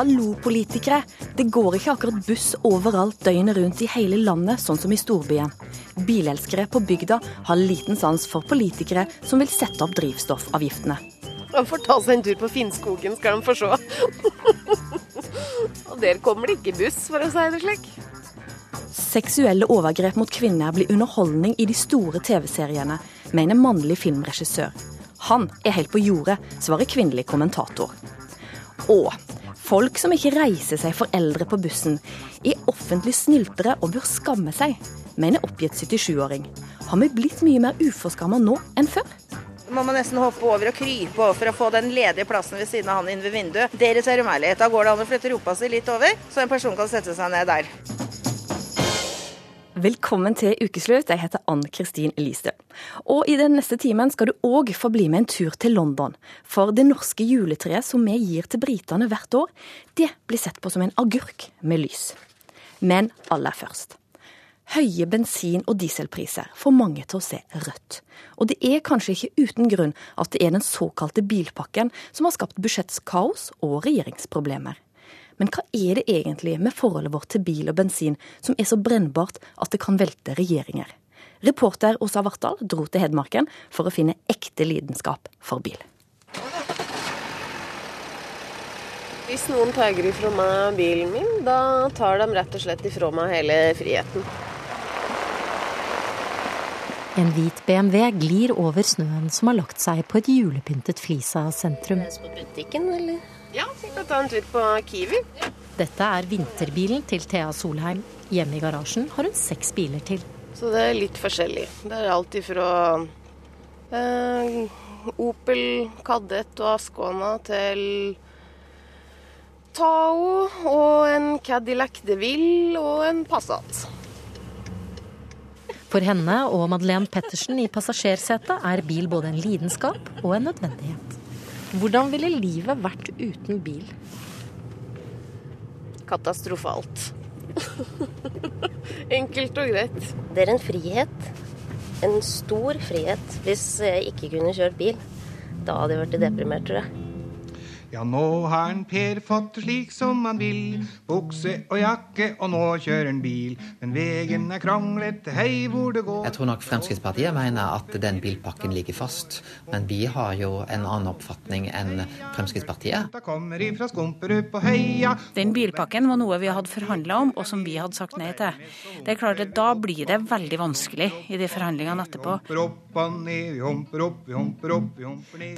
Hallo, politikere. Det går ikke akkurat buss overalt døgnet rundt i hele landet, sånn som i storbyen. Bilelskere på bygda har liten sans for politikere som vil sette opp drivstoffavgiftene. De får ta seg en tur på Finnskogen, skal de få se. Og der kommer det ikke buss, for å si det slik. Seksuelle overgrep mot kvinner blir underholdning i de store TV-seriene, mener mannlig filmregissør. Han er helt på jordet, svarer kvinnelig kommentator. Og folk som ikke reiser seg for eldre på bussen, er offentlig snyltere og bør skamme seg, mener oppgitt 77-åring. Har vi blitt mye mer uforskamma nå enn før? må man nesten hoppe over og krype over for å få den ledige plassen ved siden av han inne ved vinduet. Deres er litt. Da går det an å flytte rumpa si litt over, så en person kan sette seg ned der. Velkommen til ukeslutt. Jeg heter Ann Kristin Elise. Og i den neste timen skal du òg få bli med en tur til London. For det norske juletreet som vi gir til britene hvert år, det blir sett på som en agurk med lys. Men aller først. Høye bensin- og dieselpriser får mange til å se rødt. Og det er kanskje ikke uten grunn at det er den såkalte bilpakken som har skapt budsjettskaos og regjeringsproblemer. Men hva er det egentlig med forholdet vårt til bil og bensin som er så brennbart at det kan velte regjeringer? Reporter Åsa Vartdal dro til Hedmarken for å finne ekte lidenskap for bil. Hvis noen tar ifra meg bilen min, da tar de rett og slett ifra meg hele friheten. En hvit BMW glir over snøen som har lagt seg på et julepyntet Flisa sentrum. På butikken, eller? Ja, vi kan ta en tur på Kiwi. Dette er vinterbilen til Thea Solheim. Hjemme i garasjen har hun seks biler til. Så det er litt forskjellig. Det er alt ifra eh, Opel Kadett og Ascona til Tao og en Cadillac DeVille og en Passat. For henne og Madeleine Pettersen i passasjersetet er bil både en lidenskap og en nødvendighet. Hvordan ville livet vært uten bil? Katastrofalt. Enkelt og greit. Det er en frihet. En stor frihet. Hvis jeg ikke kunne kjørt bil, da hadde jeg vært deprimert, tror jeg. Ja, nå har han Per fått det slik som han vil. Bukse og jakke, og nå kjører han bil. Men vegen er kranglete, hei hvor det går Jeg tror nok Fremskrittspartiet mener at den bilpakken ligger fast. Men vi har jo en annen oppfatning enn Fremskrittspartiet. Den bilpakken var noe vi hadde forhandla om, og som vi hadde sagt nei til. Det er klart at Da blir det veldig vanskelig i de forhandlingene etterpå.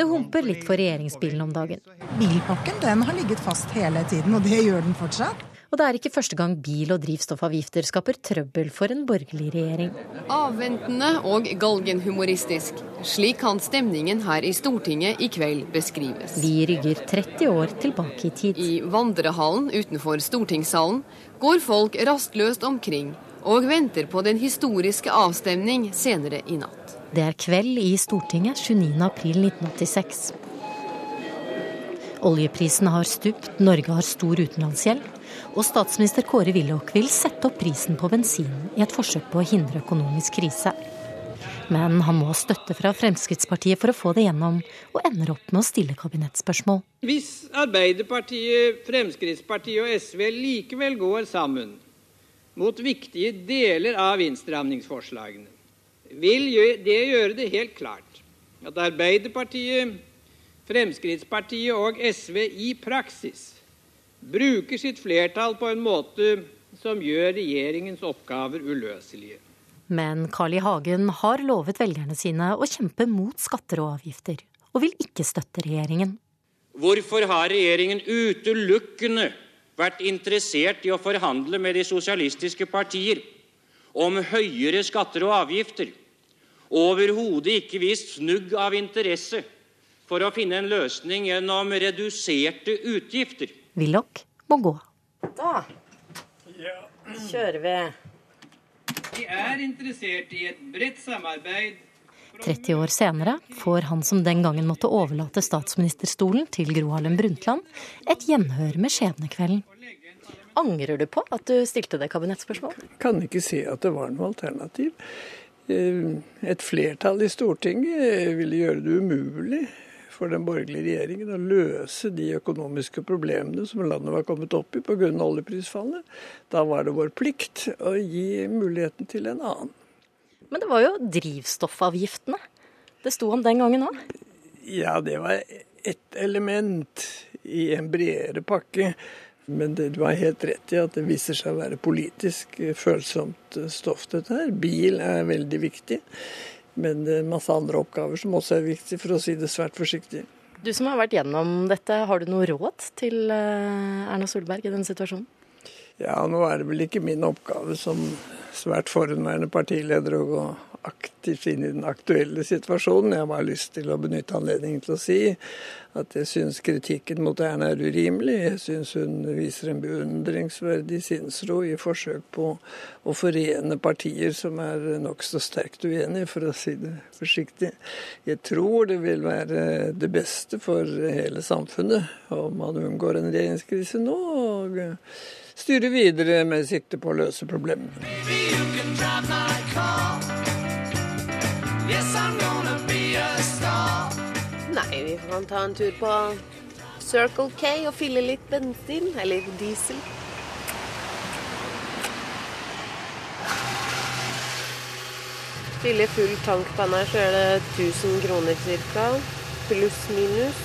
Det humper litt for regjeringsbilen om dagen bilpakken den har ligget fast hele tiden, og det gjør den fortsatt. Og det er ikke første gang bil- og drivstoffavgifter skaper trøbbel for en borgerlig regjering. Avventende og galgenhumoristisk. Slik kan stemningen her i Stortinget i kveld beskrives. Vi rygger 30 år tilbake i tid. I vandrehallen utenfor stortingssalen går folk rastløst omkring og venter på den historiske avstemning senere i natt. Det er kveld i Stortinget 29.4.1986. Oljeprisene har stupt, Norge har stor utenlandsgjeld, og statsminister Kåre Willoch vil sette opp prisen på bensin i et forsøk på å hindre økonomisk krise. Men han må ha støtte fra Fremskrittspartiet for å få det gjennom, og ender opp med å stille kabinettspørsmål. Hvis Arbeiderpartiet, Fremskrittspartiet og SV likevel går sammen mot viktige deler av innstramningsforslagene, vil det gjøre det helt klart at Arbeiderpartiet, Fremskrittspartiet og SV i praksis bruker sitt flertall på en måte som gjør regjeringens oppgaver uløselige. Men Carl I. Hagen har lovet velgerne sine å kjempe mot skatter og avgifter, og vil ikke støtte regjeringen. Hvorfor har regjeringen utelukkende vært interessert i å forhandle med de sosialistiske partier om høyere skatter og avgifter, overhodet ikke vist snugg av interesse for å finne en løsning gjennom reduserte utgifter. Willoch må gå. Da kjører vi. Vi er interessert i et bredt samarbeid 30 år senere får han som den gangen måtte overlate statsministerstolen til Gro Harlem Brundtland, et gjenhør med skjebnekvelden. Angrer du på at du stilte det kabinettspørsmålet? Kan ikke se at det var noe alternativ. Eh, et flertall i Stortinget ville gjøre det umulig for den borgerlige regjeringen å løse de økonomiske problemene som landet var kommet opp i pga. oljeprisfallet. Da var det vår plikt å gi muligheten til en annen. Men det var jo drivstoffavgiftene det sto om den gangen òg? Ja, det var ett element i en bredere pakke. Men det, du har helt rett i at det viser seg å være politisk følsomt stoff, dette her. Bil er veldig viktig. Men det er masse andre oppgaver som også er viktige, for å si det svært forsiktig. Du som har vært gjennom dette, har du noe råd til eh, Erna Solberg i denne situasjonen? Ja, nå er det vel ikke min oppgave som svært forhenværende partileder å gå aktivt inn i den aktuelle situasjonen. Jeg har bare lyst til å benytte anledningen til å si at jeg syns kritikken mot Erna er urimelig. Jeg syns hun viser en beundringsverdig sinnsro i forsøk på å forene partier som er nokså sterkt uenige, for å si det forsiktig. Jeg tror det vil være det beste for hele samfunnet om man unngår en regjeringskrise nå. og styre videre med sikte på å løse problemene. Nei, vi kan ta en tur på Circle K og fylle litt bensin, eller diesel. Fylle full tank på den her, så er det 1000 kroner ca. Pluss-minus.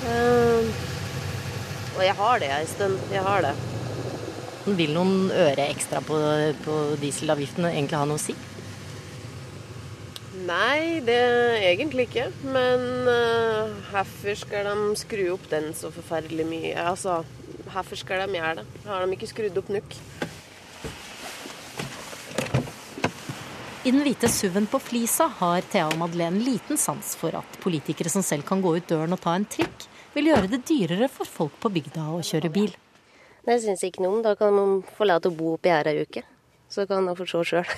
Uh, og jeg har det en stund. Jeg har det. Vil noen øre ekstra på, på dieselavgiften egentlig ha noe å si? Nei, det egentlig ikke. Men uh, hvorfor skal de skru opp den så forferdelig mye? Altså, hvorfor skal de gjøre det? Har de ikke skrudd opp nok? I den hvite SUV-en på Flisa har Thea og Madeleine liten sans for at politikere som selv kan gå ut døren og ta en trikk, vil gjøre det dyrere for folk på bygda å kjøre bil. Det syns ikke noe om. Da kan man få lov til å bo oppi her ei uke. Så kan de få se sjøl.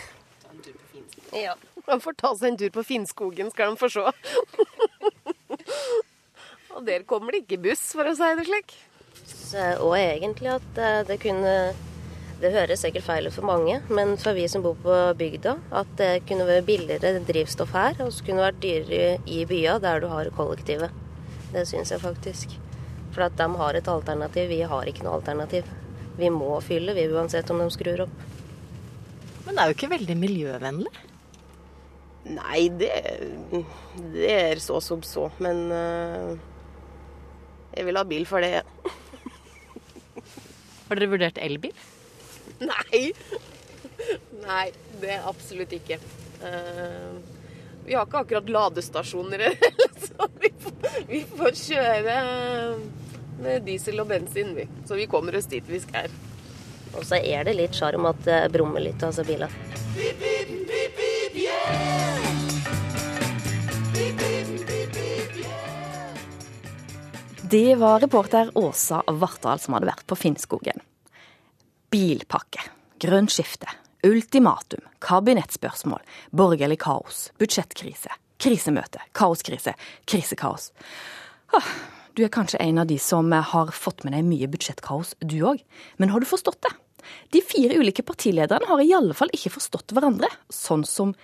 Ja. De får ta seg en tur på Finnskogen, skal de få se. og der kommer det ikke buss, for å si det slik. Og egentlig at eh, det kunne Det høres sikkert feil ut for mange, men for vi som bor på bygda, at det kunne være billigere drivstoff her, og så kunne det vært dyrere i bya der du har kollektivet. Det syns jeg faktisk. For at de har et alternativ, vi har ikke noe alternativ. Vi må fylle, vi uansett om de skrur opp. Men det er jo ikke veldig miljøvennlig? Nei, det, det er så som så. Men uh, jeg vil ha bil for det. har dere vurdert elbil? Nei. Nei, det er absolutt ikke. Uh, vi har ikke akkurat ladestasjoner, så vi får, vi får kjøre med diesel og bensin, vi. Så vi kommer oss dit vi skal. Og så er det litt sjarm at det brummer litt, altså biler. Det var reporter Åsa Vartdal som hadde vært på Finnskogen. Bilpakke, grønt skifte, Ultimatum, kabinettspørsmål, borgerlig kaos, budsjettkrise, krisemøte, kaoskrise, krisekaos. Du er kanskje en av de som har fått med deg mye budsjettkaos, du òg. Men har du forstått det? De fire ulike partilederne har i alle fall ikke forstått hverandre, sånn som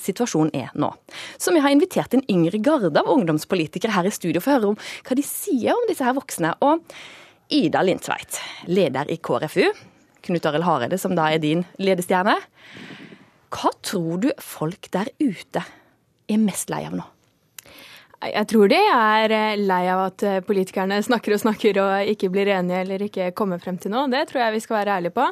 situasjonen er nå. Så vi har invitert en yngre garde av ungdomspolitikere her i studio for å høre om hva de sier om disse her voksne. Og Ida Lindtveit, leder i KrFU, Knut Arild Hareide, som da er din ledestjerne. Hva tror du folk der ute er mest lei av nå? Jeg tror de er eh, lei av at eh, politikerne snakker og snakker og ikke blir enige eller ikke kommer frem til noe. Det tror jeg vi skal være ærlige på.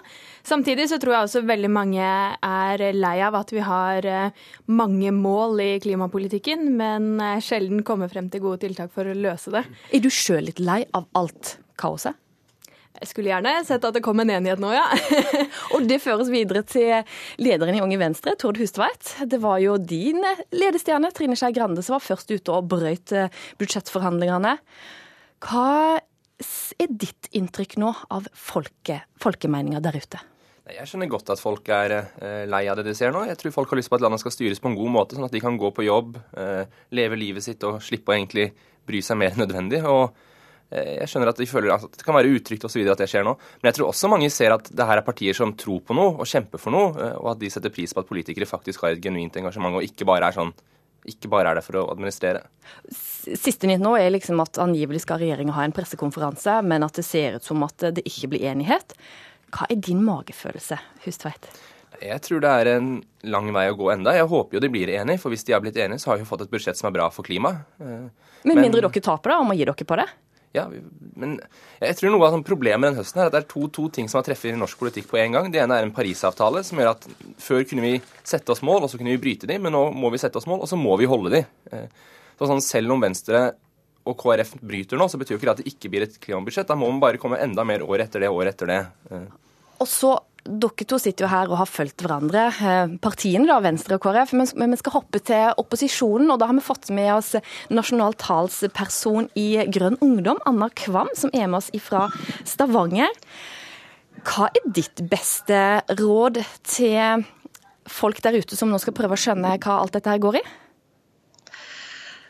Samtidig så tror jeg også veldig mange er lei av at vi har eh, mange mål i klimapolitikken, men sjelden kommer frem til gode tiltak for å løse det. Er du sjøl litt lei av alt kaoset? Jeg skulle gjerne sett at det kom en enighet nå, ja. og det føres videre til lederen i Unge Venstre, Tord Hustveit. Det var jo din ledestjerne, Trine Skei Grande, som var først ute og brøyt eh, budsjettforhandlingene. Hva er ditt inntrykk nå av folke, folkemeninga der ute? Jeg skjønner godt at folk er eh, lei av det de ser nå. Jeg tror folk har lyst på at landet skal styres på en god måte, sånn at de kan gå på jobb, eh, leve livet sitt og slippe å egentlig bry seg mer enn nødvendig. og jeg skjønner at de føler at det kan være utrygt osv. at det skjer nå. Men jeg tror også mange ser at det her er partier som tror på noe og kjemper for noe, eh, og at de setter pris på at politikere faktisk har et genuint engasjement og ikke bare er sånn ikke bare er det for å administrere. Siste nytt nå er liksom at angivelig skal regjeringa ha en pressekonferanse, men at det ser ut som at det ikke blir enighet. Hva er din magefølelse, Hustveit? Jeg tror det er en lang vei å gå enda. Jeg håper jo de blir enige, for hvis de har blitt enige, så har vi fått et budsjett som er bra for klimaet. Men, men mindre dere taper, da, om å gi dere på det? Ja, men jeg tror noe av sånn problemet den høsten er at det er to, to ting som har treffet i norsk politikk på en gang. Det ene er en Parisavtale som gjør at før kunne vi sette oss mål, og så kunne vi bryte de, men nå må vi sette oss mål, og så må vi holde de. Eh, så sånn, Selv om Venstre og KrF bryter nå, så betyr jo ikke det at det ikke blir et klimabudsjett. Da må man bare komme enda mer år etter det, år etter det. Eh. Og så dere to sitter jo her og har fulgt hverandre, eh, partiene da, Venstre og KrF. Men vi skal hoppe til opposisjonen, og da har vi fått med oss nasjonal talsperson i Grønn Ungdom, Anna Kvam, som er med oss fra Stavanger. Hva er ditt beste råd til folk der ute som nå skal prøve å skjønne hva alt dette her går i?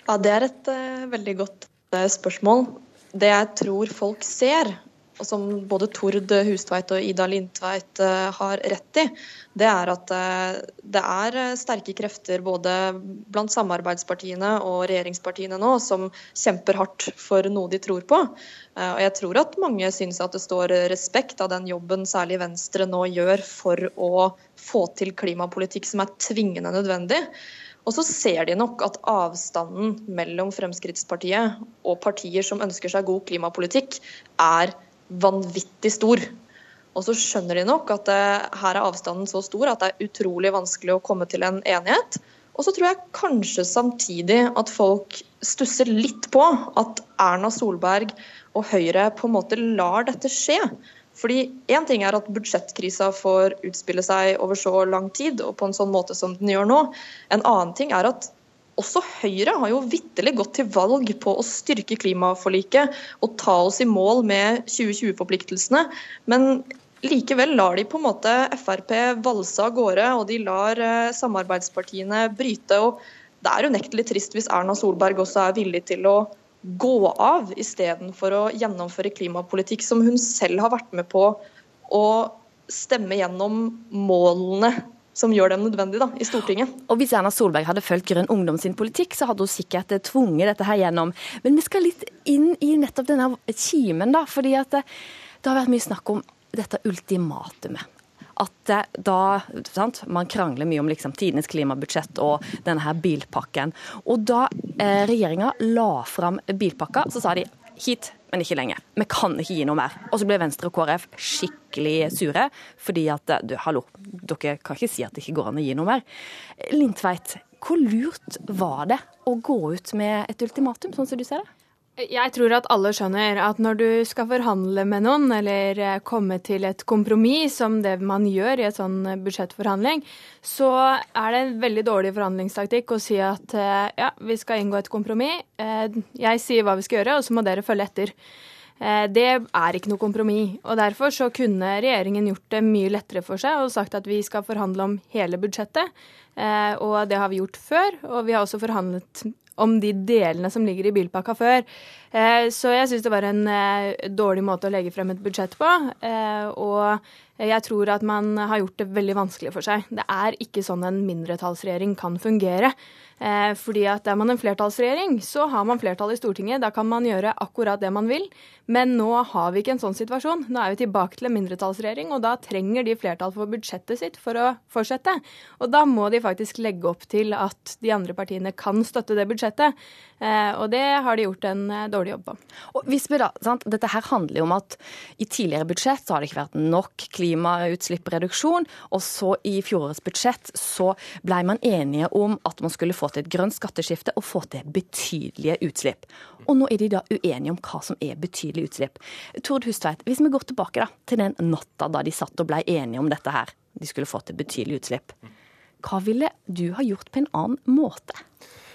Ja, Det er et uh, veldig godt uh, spørsmål. Det jeg tror folk ser, og som både Tord Hustveit og Ida Lindtveit uh, har rett i, det er at det er sterke krefter både blant samarbeidspartiene og regjeringspartiene nå som kjemper hardt for noe de tror på. Og jeg tror at mange syns at det står respekt av den jobben særlig Venstre nå gjør for å få til klimapolitikk som er tvingende nødvendig. Og så ser de nok at avstanden mellom Fremskrittspartiet og partier som ønsker seg god klimapolitikk, er vanvittig stor. Og så skjønner de nok at det, her er avstanden så stor at det er utrolig vanskelig å komme til en enighet. Og så tror jeg kanskje samtidig at folk stusser litt på at Erna Solberg og Høyre på en måte lar dette skje. Fordi Én ting er at budsjettkrisa får utspille seg over så lang tid og på en sånn måte som den gjør nå. En annen ting er at også Høyre har jo vitterlig gått til valg på å styrke klimaforliket og ta oss i mål med 2020-forpliktelsene. Men likevel lar de på en måte Frp valse av gårde, og de lar eh, samarbeidspartiene bryte. og Det er unektelig trist hvis Erna Solberg også er villig til å gå av istedenfor å gjennomføre klimapolitikk som hun selv har vært med på å stemme gjennom målene som gjør dem nødvendige da, i Stortinget. Og Hvis Erna Solberg hadde fulgt Grønn Ungdom sin politikk, så hadde hun sikkert tvunget dette her gjennom. Men vi skal litt inn i nettopp denne kimen, da. fordi at det, det har vært mye snakk om dette ultimatumet at da sant, Man krangler mye om liksom, tidenes klimabudsjett og denne her bilpakken. Og da eh, regjeringa la fram bilpakka, så sa de hit, men ikke lenge. Vi kan ikke gi noe mer. Og så ble Venstre og KrF skikkelig sure, fordi at du, hallo, dere kan ikke si at det ikke går an å gi noe mer. Lindtveit, hvor lurt var det å gå ut med et ultimatum, sånn som du ser det? Jeg tror at alle skjønner at når du skal forhandle med noen, eller eh, komme til et kompromiss, som det man gjør i et sånn eh, budsjettforhandling, så er det en veldig dårlig forhandlingstaktikk å si at eh, ja, vi skal inngå et kompromiss. Jeg sier hva vi skal gjøre, og så må dere følge etter. Det er ikke noe kompromiss. og Derfor så kunne regjeringen gjort det mye lettere for seg og sagt at vi skal forhandle om hele budsjettet. Og det har vi gjort før. Og vi har også forhandlet om de delene som ligger i bilpakka før. Eh, så jeg syns det var en eh, dårlig måte å legge frem et budsjett på. Eh, og jeg tror at man har gjort det veldig vanskelig for seg. Det er ikke sånn en mindretallsregjering kan fungere. Fordi at Er man en flertallsregjering, så har man flertall i Stortinget. Da kan man gjøre akkurat det man vil. Men nå har vi ikke en sånn situasjon. Nå er vi tilbake til en mindretallsregjering, og da trenger de flertall for budsjettet sitt for å fortsette. Og da må de faktisk legge opp til at de andre partiene kan støtte det budsjettet. Og det har de gjort en eh, dårlig jobba. Og hvis vi da, sant, Dette her handler jo om at i tidligere budsjett så har det ikke vært nok klimautslippsreduksjon, og så i fjorårets budsjett så ble man enige om at man skulle få til et grønt skatteskifte og få til betydelige utslipp. Og nå er de da uenige om hva som er betydelige utslipp. Tord Hustveit, hvis vi går tilbake da, til den natta da de satt og ble enige om dette her, de skulle få til betydelige utslipp. Hva ville du ha gjort på en annen måte?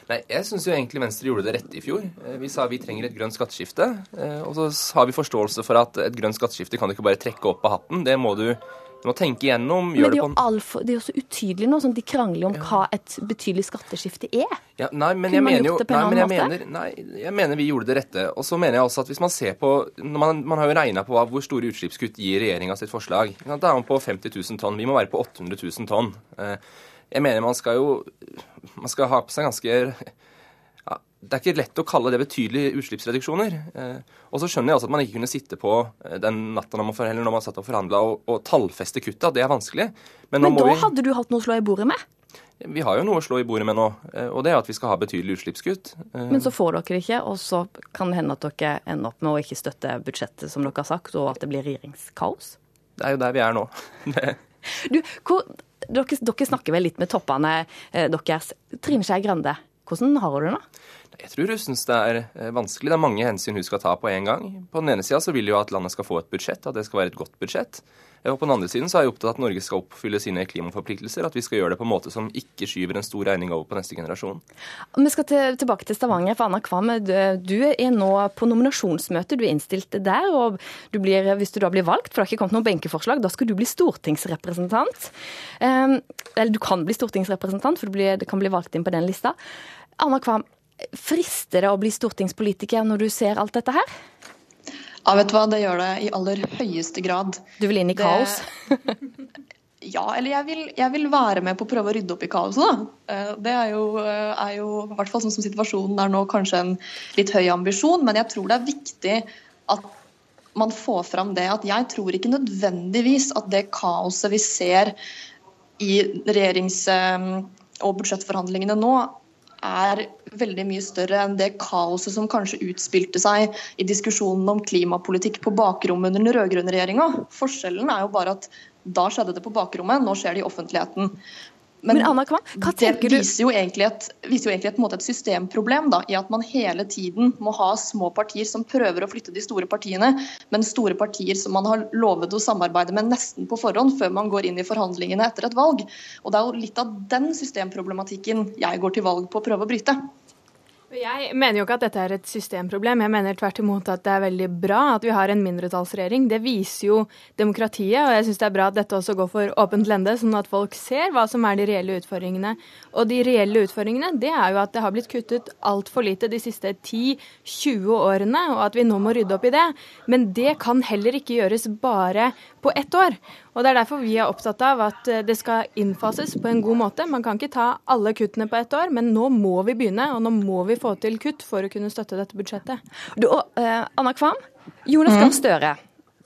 Nei, Jeg syns egentlig Venstre gjorde det rette i fjor. Eh, vi sa vi trenger et grønt skatteskifte. Eh, og så har vi forståelse for at et grønt skatteskifte kan du ikke bare trekke opp av hatten. Det må du, du må tenke igjennom. Men det er, jo alfor, det er jo så utydelig nå, sånn de krangler om ja. hva et betydelig skatteskifte er. Ja, nei, men jeg mener jo nei, annen måte? mener, nei, jeg mener vi gjorde det rette. Og så mener jeg også at hvis man ser på Man, man har jo regna på hvor store utslippskutt gir regjeringa sitt forslag. Da er man på 50 000 tonn. Vi må være på 800 000 tonn. Eh, Jeg mener man skal jo man skal ha på seg ganske ja, Det er ikke lett å kalle det betydelige utslippsreduksjoner. Eh, og så skjønner jeg også at man ikke kunne sitte på eh, den natta når man, for, når man satt og forhandla og, og tallfeste kutta. Det er vanskelig. Men, Men da vi, hadde du hatt noe å slå i bordet med? Vi har jo noe å slå i bordet med nå, eh, og det er at vi skal ha betydelige utslippskutt. Men så får dere det ikke, og så kan det hende at dere ender opp med å ikke støtte budsjettet, som dere har sagt, og at det blir regjeringskaos? Det er jo der vi er nå. du, hvor, dere, dere, snakker vel litt med toppene deres. Trine Skei Grande, hvordan har du det nå? Jeg tror hun syns det er eh, vanskelig. Det er mange hensyn hun skal ta på en gang. På den ene sida vil jo at landet skal få et budsjett, at det skal være et godt budsjett. Og på den andre siden så er jeg opptatt av at Norge skal oppfylle sine klimaforpliktelser. At vi skal gjøre det på en måte som ikke skyver en stor regning over på neste generasjon. Vi skal til, tilbake til Stavanger. For Anna Kvam, du er nå på nominasjonsmøte. Du er innstilt der. Og du blir, hvis du da blir valgt, for det har ikke kommet noen benkeforslag, da skal du bli stortingsrepresentant. Um, eller du kan bli stortingsrepresentant, for blir, det kan bli valgt inn på den lista. Anna Kvam, Frister det å bli stortingspolitiker når du ser alt dette her? Ja, vet du hva, det gjør det i aller høyeste grad. Du vil inn i kaos? ja, eller jeg vil, jeg vil, være med på å prøve å rydde opp i kaoset, da. Eh, det er jo, eh, er jo, i hvert fall sånn som situasjonen er nå, kanskje en litt høy ambisjon, men jeg tror det er viktig at man får fram det at jeg tror ikke nødvendigvis at det kaoset vi ser i regjerings- eh, og budsjettforhandlingene nå, er veldig mye større enn det kaoset som kanskje utspilte seg i diskusjonen om klimapolitikk på bakrommet under den rød-grønne regjeringa. Forskjellen er jo bare at da skjedde det på bakrommet, nå skjer det i offentligheten. Men, Men Anna Kvam, hva tenker det viser jo egentlig et, viser jo egentlig et, et systemproblem da, i at man hele tiden må ha små partier som prøver å flytte de store partiene, men store partier som man har lovet å samarbeide med nesten på forhånd før man går inn i forhandlingene etter et valg. Og Det er jo litt av den systemproblematikken jeg går til valg på å prøve å bryte. Jeg mener jo ikke at dette er et systemproblem. Jeg mener tvert imot at det er veldig bra at vi har en mindretallsregjering. Det viser jo demokratiet, og jeg syns det er bra at dette også går for åpent lende, sånn at folk ser hva som er de reelle utfordringene. Og de reelle utfordringene, det er jo at det har blitt kuttet altfor lite de siste 10-20 årene, og at vi nå må rydde opp i det. Men det kan heller ikke gjøres bare på ett år. Og Det er derfor vi er opptatt av at eh, det skal innfases på en god måte. Man kan ikke ta alle kuttene på ett år, men nå må vi begynne. Og nå må vi få til kutt for å kunne støtte dette budsjettet. Du, og, uh, Anna Kvam, Jonas Gahr mm. Støre,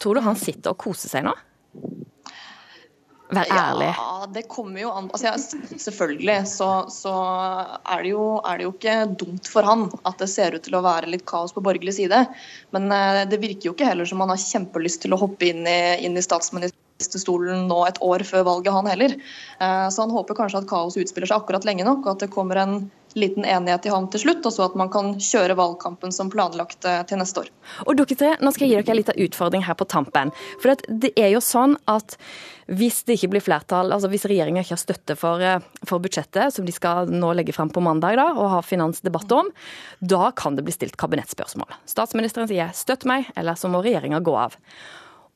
tror du han sitter og koser seg nå? Vær ærlig. Ja, det kommer jo an altså, ja, Selvfølgelig så, så er, det jo, er, det jo, ikke dumt for han at det ser ut til å være litt kaos på borgerlig side. Men uh, det virker jo ikke heller som han har kjempelyst til å hoppe inn i, inn i statsminister ministerstolen nå et år før valget, han heller. Eh, så han håper kanskje at kaos utspiller seg akkurat lenge nok, og at det kommer en liten enighet i havn til slutt, og så at man kan kjøre valgkampen som planlagt eh, til neste år. Og dere tre, Nå skal jeg gi dere en liten utfordring her på tampen. For det er jo sånn at hvis det ikke blir flertall, altså hvis regjeringa ikke har støtte for, eh, for, budsjettet, som de skal nå legge frem på mandag da, og ha finansdebatt om, da kan det bli stilt kabinettspørsmål. Statsministeren sier 'støtt meg', eller så må regjeringa gå av.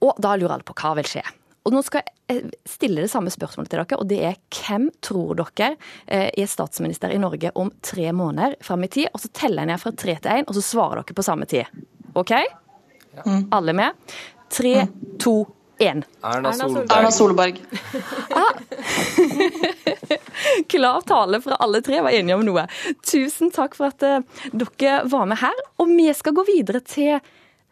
Og da lurer alle på hva vil skje. Og nå skal jeg stille det samme spørsmålet til dere, og det er hvem tror dere eh, er statsminister i Norge om tre måneder fram i tid? Og så teller jeg ned fra tre til én, og så svarer dere på samme tid. OK? Ja. Alle med? Tre, to, én. Erna Solberg. Erna Solberg. ah. Klar tale fra alle tre, var enige om noe. Tusen takk for at uh, dere var med her. Og vi skal gå videre til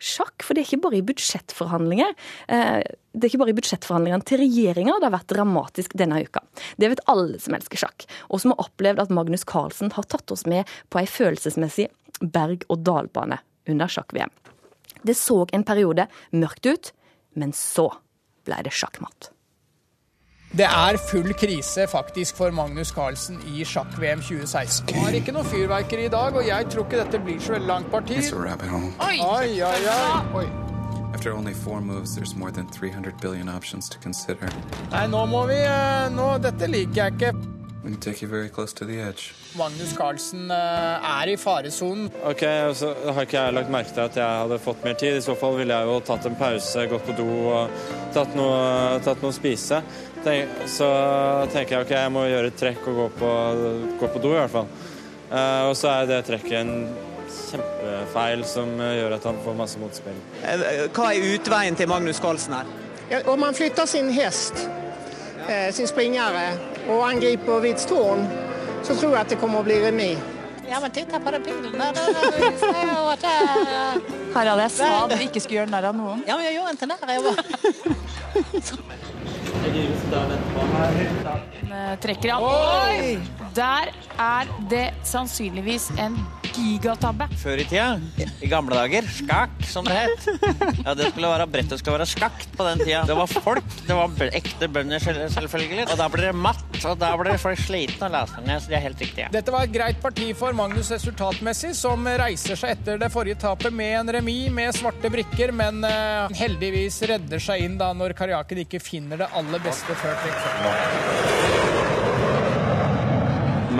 sjakk, for det er ikke bare i budsjettforhandlinger. Eh, det er ikke bare i budsjettforhandlingene til regjeringa det har vært dramatisk denne uka. Det vet alle som elsker sjakk, og som har opplevd at Magnus Carlsen har tatt oss med på ei følelsesmessig berg-og-dal-bane under sjakk-VM. Det så en periode mørkt ut, men så ble det sjakkmatt. Det er full krise faktisk for Magnus Carlsen i sjakk-VM 2016. Han har ikke noe fyrverkeri i dag, og jeg tror ikke dette blir så veldig langt parti. Oi! Oi, oi, oi. After only four moves, there's more than 300 billion options to consider. Nei, nå må vi eh, nå, Dette liker jeg ikke. We take you very close to the edge. Magnus Carlsen uh, er i faresonen. Ok, så har ikke jeg lagt merke til at jeg hadde fått mer tid. I så fall ville jeg jo tatt en pause, gått på do og tatt noe, tatt noe å spise så tenker jeg ok, jeg må gjøre et trekk og gå på, gå på do, i hvert fall. Uh, og så er det trekket en kjempefeil som gjør at han får masse motspill. Eh, hva er utveien til Magnus Carlsen her? Ja, om han flytter sin hest, eh, sin springere, og angriper Hvitstårn, så tror jeg at det kommer å bli remis. Ja, men titta på den bilen Harald, jeg sa du ikke skulle gjøre narr av noen. Ja, men jeg gjorde ikke narr. Jeg var Eh, Trekker han. Oi! Der er det sannsynligvis en gigatabbe. Før i tida, i gamle dager, skakk som det het. Ja, det skulle være brettet skulle være skakt på den tida. Det var folk, det var ekte bønder selvfølgelig. Og da blir det matt, og da blir folk slitne og laserne, ned, så det er helt riktig. Ja. Dette var et greit parti for Magnus resultatmessig, som reiser seg etter det forrige tapet med en remis med svarte brikker, men uh, heldigvis redder seg inn da når Karjakin ikke finner det aller beste før trekk.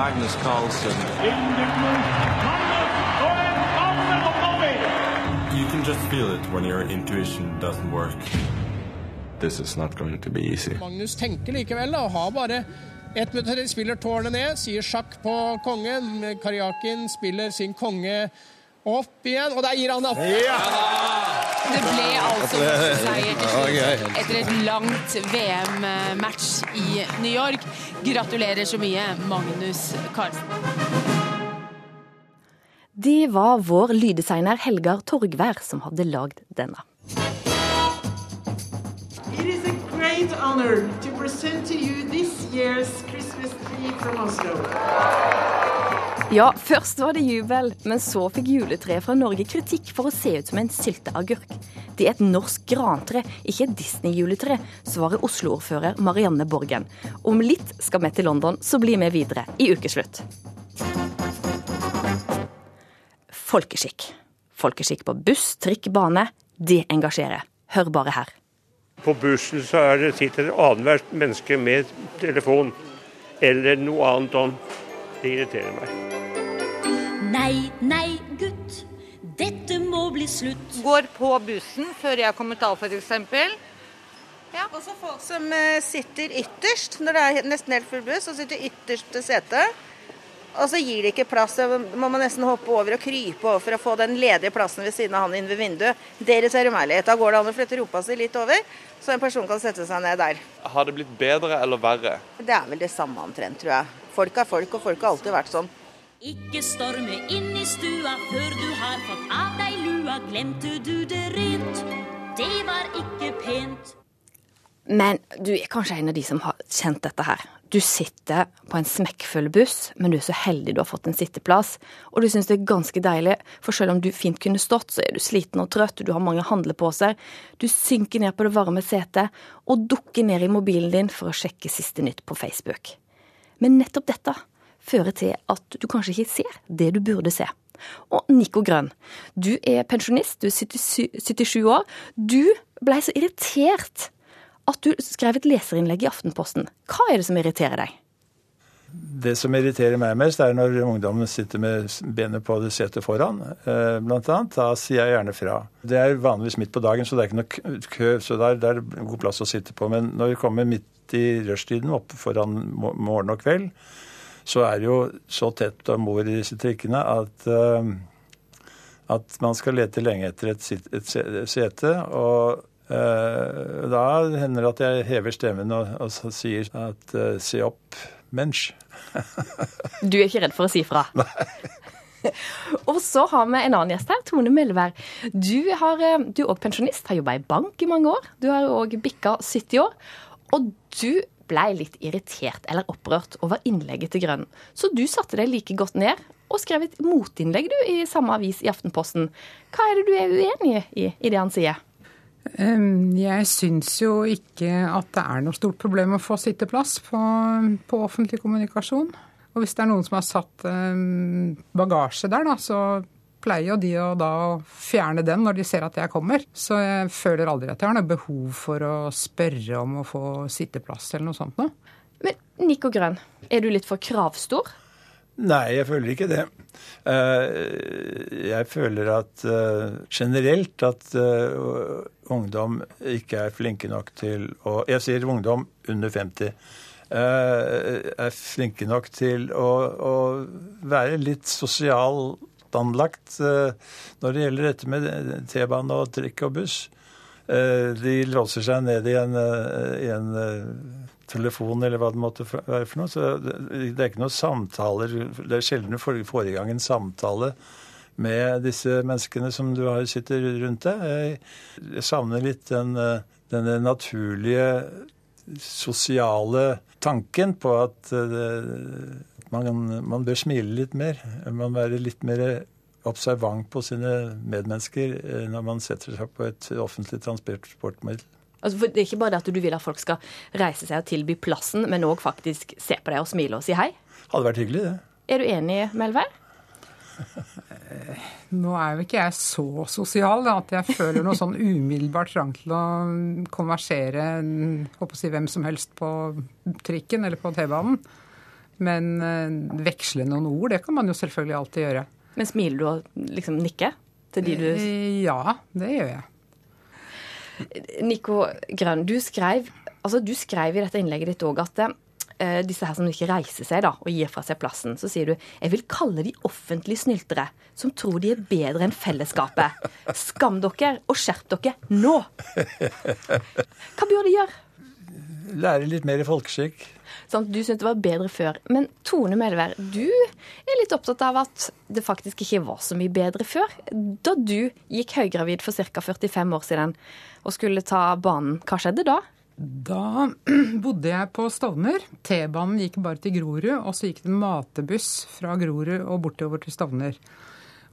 Magnus Carlsen. You can just feel it when your intuition doesn't work. This is not going to be easy. Magnus tenker likevel da, og har bare ett minutt til de spiller tårnet ned, sier sjakk på kongen. Karjakin spiller sin konge opp igjen, og der gir han opp. Det ble altså seier til slutt etter et langt VM-match i New York. Gratulerer så mye, Magnus Carlsen. Det var vår lyddesigner Helgar Torgvær som hadde lagd denne. It is a great honor to present to you this year's Christmas tree from Oslo. Ja, først var det jubel, men så fikk juletreet fra Norge kritikk for å se ut som en sylteagurk. Det er et norsk grantre, ikke et Disney-juletre, svarer Oslo-ordfører Marianne Borgen. Om litt skal vi til London, så bli med videre i ukeslutt. Folkeskikk. Folkeskikk på buss, trikk, bane. Det engasjerer. Hør bare her. På bussen så er det sitter annethvert menneske med telefon eller noe annet. Det irriterer meg. Nei, nei, gutt. Dette må bli slutt. Går på bussen før jeg kommer til f.eks. Ja, og så folk som eh, sitter ytterst når det er nesten helt full buss, og sitter ytterst til setet. Og så gir de ikke plass, så må man nesten hoppe over og krype over for å få den ledige plassen ved siden av han inn ved vinduet. Deres er romærlighet. Da går det an å flytte rumpa si litt over, så en person kan sette seg ned der. Har det blitt bedre eller verre? Det er vel det samme omtrent, tror jeg. Folk er folk, og folk har alltid vært sånn. Ikke storme inn i stua før du har fått av deg lua. Glemte du det rent? Det var ikke pent. Men du er kanskje en av de som har kjent dette her. Du sitter på en smekkfull buss, men du er så heldig du har fått en sitteplass. Og du syns det er ganske deilig, for selv om du fint kunne stått, så er du sliten og trøtt, du har mange handleposer. Du synker ned på det varme setet og dukker ned i mobilen din for å sjekke siste nytt på Facebook. Men nettopp dette fører til at du kanskje ikke ser det du burde se. Og Nico Grønn, du er pensjonist, du er 77 77 år. Du blei så irritert at du skrev et leserinnlegg i Aftenposten. Hva er det som irriterer deg? Det som irriterer meg mest, er når ungdommen sitter med benet på det setet foran, eh, blant annet. Da sier jeg gjerne fra. Det er vanligvis midt på dagen, så det er ikke noe kø- så der er det god plass å sitte på. Men når vi kommer midt i rushtiden, oppe foran morgen og kveld, så er det jo så tett om bord i disse trikkene at eh, at man skal lete lenge etter et, sete. Og eh, da hender det at jeg hever stemmen og, og sier at eh, se opp, mensch. Du er ikke redd for å si fra? Nei. Og så har vi en annen gjest her, Tone Møllevær. Du, har, du er òg pensjonist, har jobba i bank i mange år. Du har òg bikka 70 år. Og du blei litt irritert eller opprørt over innlegget til Grønn. Så du satte deg like godt ned og skrev et motinnlegg du i samme avis i Aftenposten. Hva er det du er uenig i i det han sier? Jeg syns jo ikke at det er noe stort problem å få sitteplass på, på offentlig kommunikasjon. Og hvis det er noen som har satt bagasje der, da, så pleier jo de å da fjerne den når de ser at jeg kommer. Så jeg føler aldri at jeg har noe behov for å spørre om å få sitteplass eller noe sånt noe. Men Nico Grønn, er du litt for kravstor? Nei, jeg føler ikke det. Eh, Jeg føler at eh, generelt at eh, ungdom ikke er flinke nok til å Jeg sier ungdom under 50. eh, Er flinke nok til å, å være litt anlagt eh, når det gjelder dette med T-bane og trikk og buss. Eh, De låser seg ned i en, eh, i en eh, telefon eller hva det måtte være for noe. Så det er ikke noen samtaler. Det er sjelden du får i gang en samtale med disse menneskene som du har sitter rundt deg. Jeg, savner litt den, eh, denne naturlige sosiale tanken på at eh, man, man bør smile litt mer. Man være litt mer observant på sine medmennesker eh, når man setter seg på et offentlig transportmiddel. Altså, for det er ikke bare det at du vil at folk skal reise seg og tilby plassen, men òg faktisk se på deg og smile og si hei. Hadde vært hyggelig, det. Er du enig, Melvær? Nå er jo ikke jeg så sosial da, at jeg føler noe sånn umiddelbart trang til å konversere håper å si, hvem som helst på trikken eller på T-banen. Men eh, veksle noen ord, det kan man jo selvfølgelig alltid gjøre. Men smiler du og liksom nikker til de du Eh, Ja, det gjør jeg. Nico Grønn, du skrev, altså du skrev i dette innlegget ditt òg at eh, disse her som ikke reiser seg da, og gir fra seg plassen, så sier du jeg vil kalle de offentlige snyltere som tror de er bedre enn fellesskapet. Skam dere og skjerp dere nå! Hva bør de gjøre? Lære litt mer i folkeskikk. Sånn, du syntes det var bedre før. Men Tone Melvær, du er litt opptatt av at det faktisk ikke var så mye bedre før. Da du gikk høygravid for ca. 45 år siden og skulle ta banen, hva skjedde da? Da bodde jeg på Stovner. T-banen gikk bare til Grorud, og så gikk det en matebuss fra Grorud og bortover til Stovner.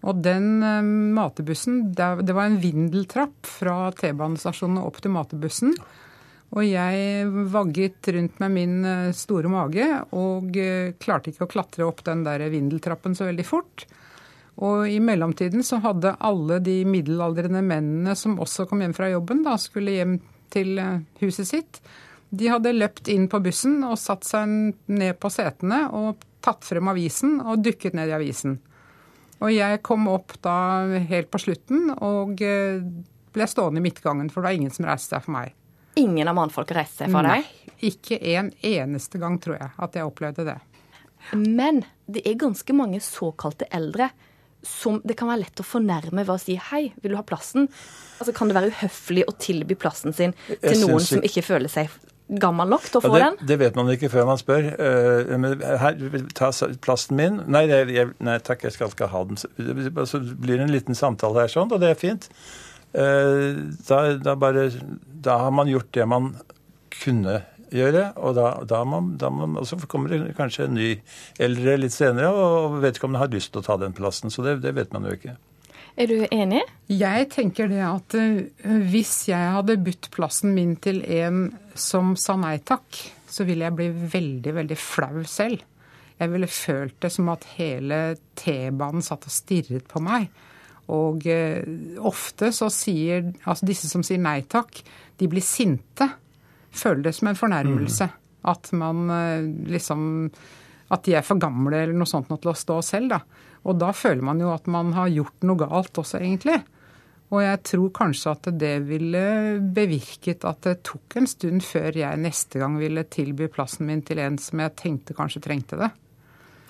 Og den eh, matebussen, det det var en vindeltrapp fra T-banestasjonen opp til matebussen. Og jeg vagget rundt med min eh, store mage og eh, klarte ikke å klatre opp den der vindeltrappen så veldig fort. Og i mellomtiden så hadde alle de middelaldrende mennene som også kom hjem fra jobben, da skulle hjem til eh, huset sitt, de hadde løpt inn på bussen og satt seg ned på setene og tatt frem avisen og dukket ned i avisen. Og jeg kom opp da helt på slutten og ble stående i midtgangen, for det var ingen som reiste seg for meg. Ingen av mannfolka reiste seg for deg? Nei, ikke en eneste gang, tror jeg, at jeg opplevde det. Men det er ganske mange såkalte eldre som det kan være lett å fornærme ved å si hei, vil du ha plassen? Altså Kan det være uhøflig å tilby plassen sin til Jeg noen som ikke- føler seg gammel nok til å Ja, få det, den? det vet man ikke før man spør. Uh, men her, ta plassen min. Nei, jeg, nei takk, jeg skal ikke ha den. Så så blir det en liten samtale her sånn, og det er fint. Eh, da, da, bare, da har man gjort det man kunne gjøre, og da, da, man, da man, og så kommer det kanskje en ny eldre litt senere, og vedkommende har lyst til å ta den plassen. Så det, det vet man jo ikke. Er du enig? Jeg tenker det at eh, hvis jeg hadde budt plassen min til en som sa nei takk, så ville jeg bli veldig, veldig flau selv. Jeg ville følt det som at hele T-banen satt og stirret på meg. Og eh, ofte så sier altså disse som sier nei takk, de blir sinte. Føler det som en fornærmelse. At man eh, liksom At de er for gamle eller noe sånt nå til å stå selv, da. Og da føler man jo at man har gjort noe galt også, egentlig. Og jeg tror kanskje at det ville bevirket at det tok en stund før jeg neste gang ville tilby plassen min til en som jeg tenkte kanskje trengte det.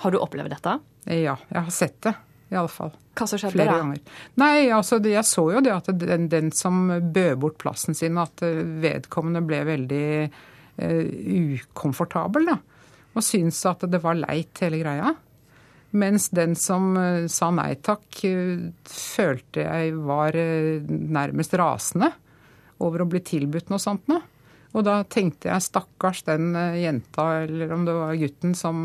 Har du opplevd dette? Ja, jeg har sett det. I alle fall. Hva som skjedde Flere da? ganger. Nei, altså jeg så jo det at den, den som bød bort plassen sin, at eh, vedkommende ble veldig eh, ukomfortabel, da. Og syntes at det var leit, hele greia. Mens den som eh, sa nei takk, eh, følte jeg var nærmest rasende over å bli tilbudt noe sånt noe. Og da tenkte jeg stakkars den jenta, eller om det var gutten, som,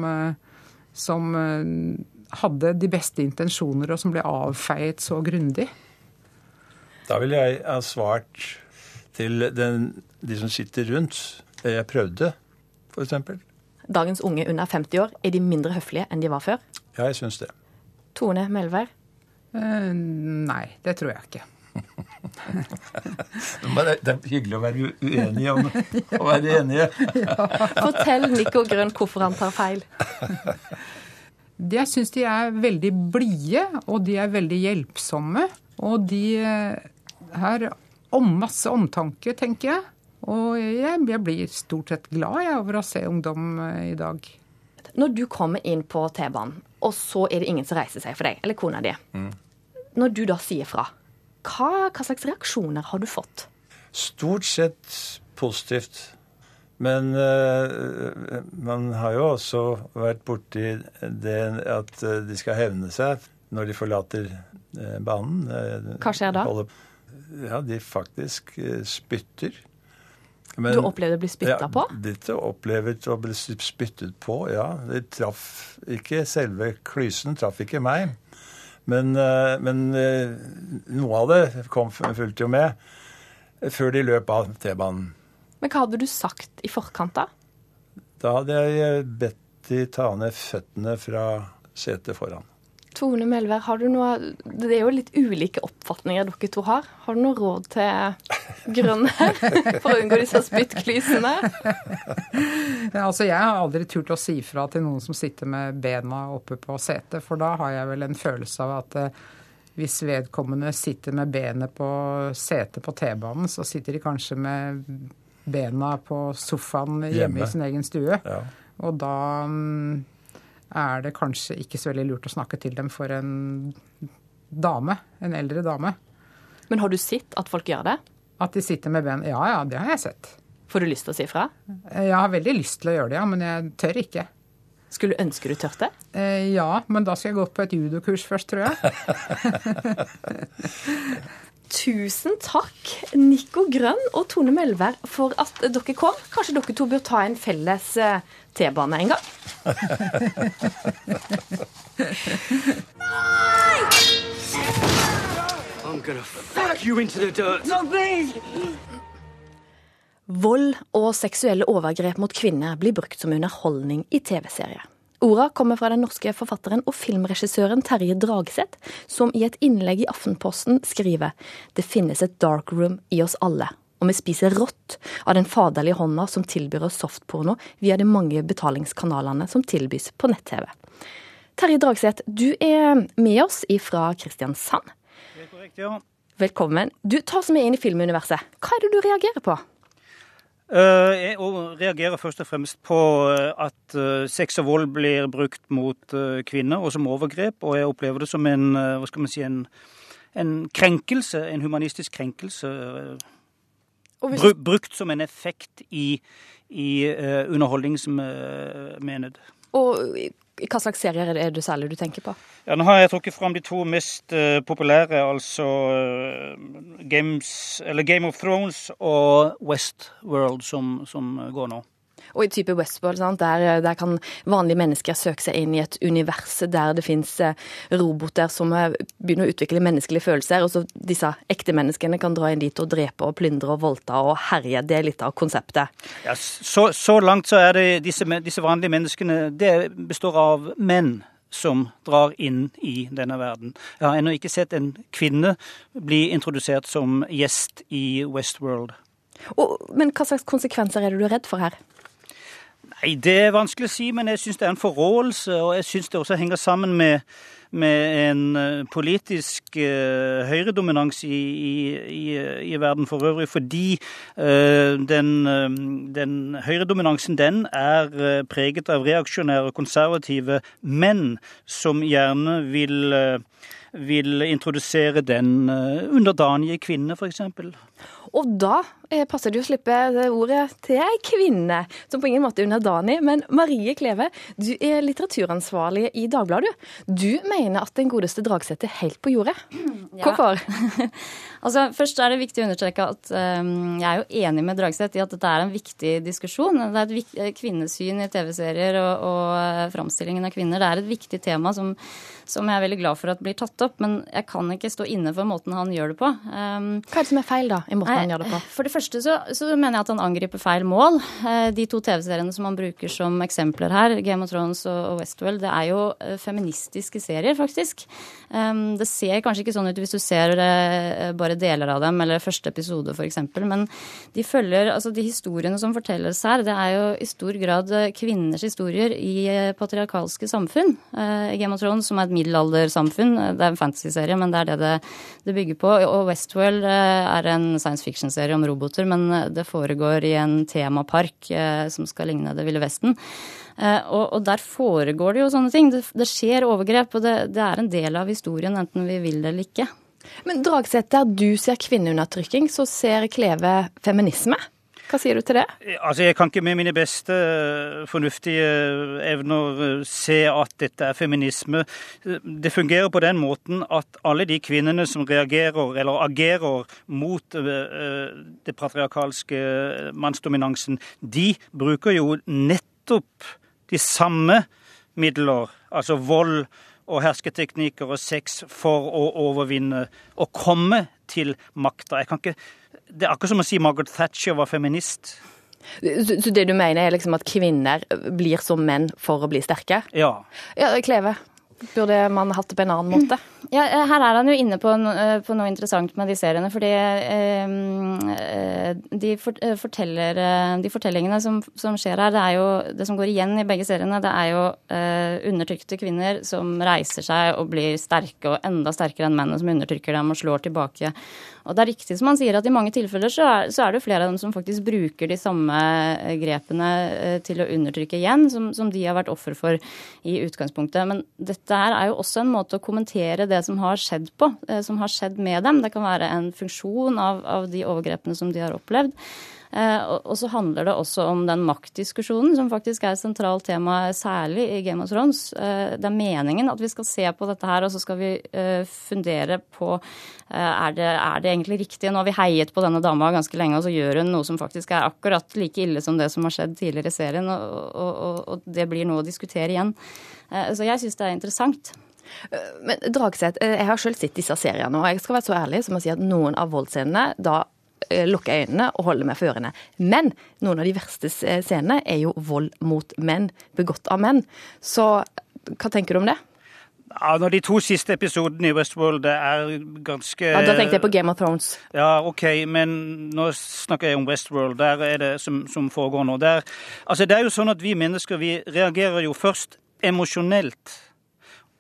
som hadde de beste intensjoner, og som ble avfeiet så grundig. Da ville jeg ha svart til den, de som sitter rundt. Det jeg prøvde, f.eks. Dagens unge under 50 år, er de mindre høflige enn de var før? Ja, jeg syns det. Tone Melvær? Eh, nei, det tror jeg ikke. Men det, det er hyggelig å være uenig uenige om å være enige. Fortell Nico Grønn hvorfor han tar feil. De- Jeg syns de er veldig blide, og de er veldig hjelpsomme. Og de eh, har om masse omtanke, tenker jeg. Og jeg, jeg blir stort sett glad jeg, over å se ungdom eh, i dag. Når du kommer inn på T-banen, og så er det ingen som reiser seg for deg, eller kona di. Når du da sier fra, hva, hva slags reaksjoner har du fått? Stort sett positivt. Men uh, man har jo også vært borti det at de skal hevne seg når de forlater uh, banen. Hva skjer da? Ja, de faktisk spytter. Men, du opplevde å bli spytta ja, på? Dette opplevde å bli spyttet på, ja. Det traff ikke selve klysen, traff ikke meg. Men, men noe av det kom, fulgte jo med før de løp av T-banen. Men hva hadde du sagt i forkant, da? Da hadde jeg bedt de ta ned føttene fra setet foran. Tone Melvær, har du noe Det er jo litt ulike oppfatninger dere to har. Har du noe råd til grønne for å unngå disse spyttklysene? Altså, jeg har aldri turt å si fra til noen som sitter med bena oppe på setet, for da har jeg vel en følelse av at eh, hvis vedkommende sitter med benet på setet på T-banen, så sitter de kanskje med bena på sofaen hjemme, hjemme. i sin egen stue. Ja. Og da mm, er det kanskje ikke så veldig lurt å snakke til dem for en dame. En eldre dame. Men har du sett at folk gjør det? At de sitter med ben? Ja, ja, det har jeg sett. Får du lyst til å si fra? Jeg har veldig lyst til å gjøre det, ja, men jeg tør ikke. Skulle ønske du tørte? Eh, ja, men da skal jeg gå på et judokurs først, tror jeg. Tusen takk, Nico Grønn og Tone Melvær, for at dere kom. Kanskje dere to bør ta en felles eh, T-bane en gang? Vold og seksuelle overgrep mot kvinner blir brukt som underholdning i TV-serier. Orda kommer fra den norske forfatteren og filmregissøren Terje Dragseth, som i et innlegg i Aftenposten skriver det finnes et dark room i oss alle, og vi spiser rått av den faderlige hånda som tilbyr oss softporno via de mange betalingskanalene som tilbys på nett-TV. Terje Dragseth, du er med oss fra Kristiansand. Det er korrekt, ja. Velkommen. Du, tar oss med inn i filmuniverset. Hva er det du reagerer på? Eh, jeg reagerer først og fremst på eh, at eh, sex og vold blir brukt mot kvinner og som overgrep. Og jeg opplever det som en, hva skal man si, en, en krenkelse, en humanistisk krenkelse. Brukt som en effekt i, i underholdningsmenet. Og hva slags serier er det særlig du tenker på? Ja, nå har jeg trukket fram de to mest uh, populære, altså uh, Games, Game of Thrones og Westworld, som, som går nå. Og i type Westworld, der, der, kan vanlige mennesker søke seg inn i et univers der det fins eh, roboter som eh, begynner å utvikle menneskelige følelser, og så disse ekte menneskene kan dra inn dit og drepe og plyndre og voldta og herje. Det er litt av konseptet. Ja, så, så langt så er det disse, disse vanlige menneskene Det består av menn som drar inn i denne verden. Jeg har ennå ikke sett en kvinne bli introdusert som gjest i Westworld. Og, men hva slags konsekvenser er det du er redd for her? Nei, Det er vanskelig å si, men jeg syns det er en forrådelse. Og jeg syns det også henger sammen med, med en eh, politisk uh, høyredominans i, i, i, verden for øvrig. Fordi uh, den, uh, den høyredominansen den er preget av reaksjonære, og konservative menn som gjerne vil vil introdusere den underdanige kvinne, f.eks. Og da eh, passer det jo å slippe ordet til ei kvinne, som på ingen måte er underdanig. Men Marie Kleve, du er litteraturansvarlig i Dagbladet. Du mener at den godeste Dragseth er helt på jordet. Hvorfor? Altså, først er det viktig å understreke at um, jeg er jo enig med Dragseth i at dette er en viktig diskusjon. Det er et eh, kvinnesyn i TV-serier og, og eh, framstillingen av kvinner. Det er et viktig tema som, som, jeg er veldig glad for at blir tatt opp. Men jeg kan ikke stå inne for måten han gjør det på. Um, Hva er det som er feil, da? i måten han gjør det på? For det første så, så, mener jeg at han angriper feil mål. Eh, de to TV-seriene som han bruker som eksempler her, Game of Thrones og Westworld, det er jo feministiske serier, faktisk. Um, det ser kanskje ikke sånn ut hvis du ser det bare deler av dem, eller første episode f.eks., men de følger Altså, de historiene som fortelles her, det er jo i stor grad kvinners historier i patriarkalske samfunn. Of Thrones, som er et middelaldersamfunn, det er en fantasy-serie, men det er det det, det bygger på. Og Westworld er en science fiction-serie om roboter, men det foregår i en temapark eh, som skal ligne Det ville Vesten. Eh, og, og, der foregår det jo sånne ting. Det, det skjer overgrep, og det, det, er en del av historien, enten vi vil det eller ikke. Men Dragseth, der du ser kvinneundertrykking, så ser Kleve feminisme. Hva sier du til det? Altså, Jeg kan ikke med mine beste fornuftige evner se at dette er feminisme. Det fungerer på den måten at alle de kvinnene som reagerer eller agerer mot det patriarkalske mannsdominansen, de bruker jo nettopp de samme midler, altså vold og hersketeknikker og sex, for å overvinne og komme til makta. Jeg kan ikke det er akkurat som å si Margaret Thatcher var feminist. Så det du mener er liksom at kvinner blir som menn for å bli sterke? Ja. ja Kleve, burde man hatt det på en annen måte? Ja, Her er han jo inne på, på noe interessant med de seriene. fordi eh, de, forteller, de fortellingene som, som, skjer her, det er jo det som går igjen i begge seriene, det er jo eh, undertrykte kvinner som reiser seg og blir sterke, og enda sterkere enn mennene som undertrykker dem og slår tilbake. Og det er riktig som han sier at i mange tilfeller så er, så er det flere av dem som faktisk bruker de samme eh, grepene eh, til å undertrykke igjen, som, som de har vært offer for i utgangspunktet. Men dette her er jo også en måte å kommentere det som har skjedd på, eh, som har skjedd med dem. Det kan være en funksjon av, av de overgrepene som de har opplevd. Eh, og så handler det også om den maktdiskusjonen, som faktisk er et sentralt tema, særlig i Game of Thrones. Eh, det er meningen at vi skal se på dette her, og så skal vi eh, fundere på er det, er det egentlig riktig. Nå har vi heiet på denne dama ganske lenge, og så gjør hun noe som faktisk er akkurat like ille som det som har skjedd tidligere i serien, og, og, og det blir noe å diskutere igjen. Så jeg syns det er interessant. Men Dragseth, jeg har selv sett disse seriene, og jeg skal være så ærlig som å si at noen av voldsscenene da lukke øynene og holde meg for ørene. Men noen av de verste scenene er jo vold mot menn, begått av menn. Så hva tenker du om det? Ja, når De to siste episodene i Westworld er ganske Ja, Da tenkte jeg på Game of Thrones. Ja, OK, men nå snakker jeg om Westworld. Der er det som, som foregår nå. Der, altså, det er jo sånn at Vi mennesker vi reagerer jo først emosjonelt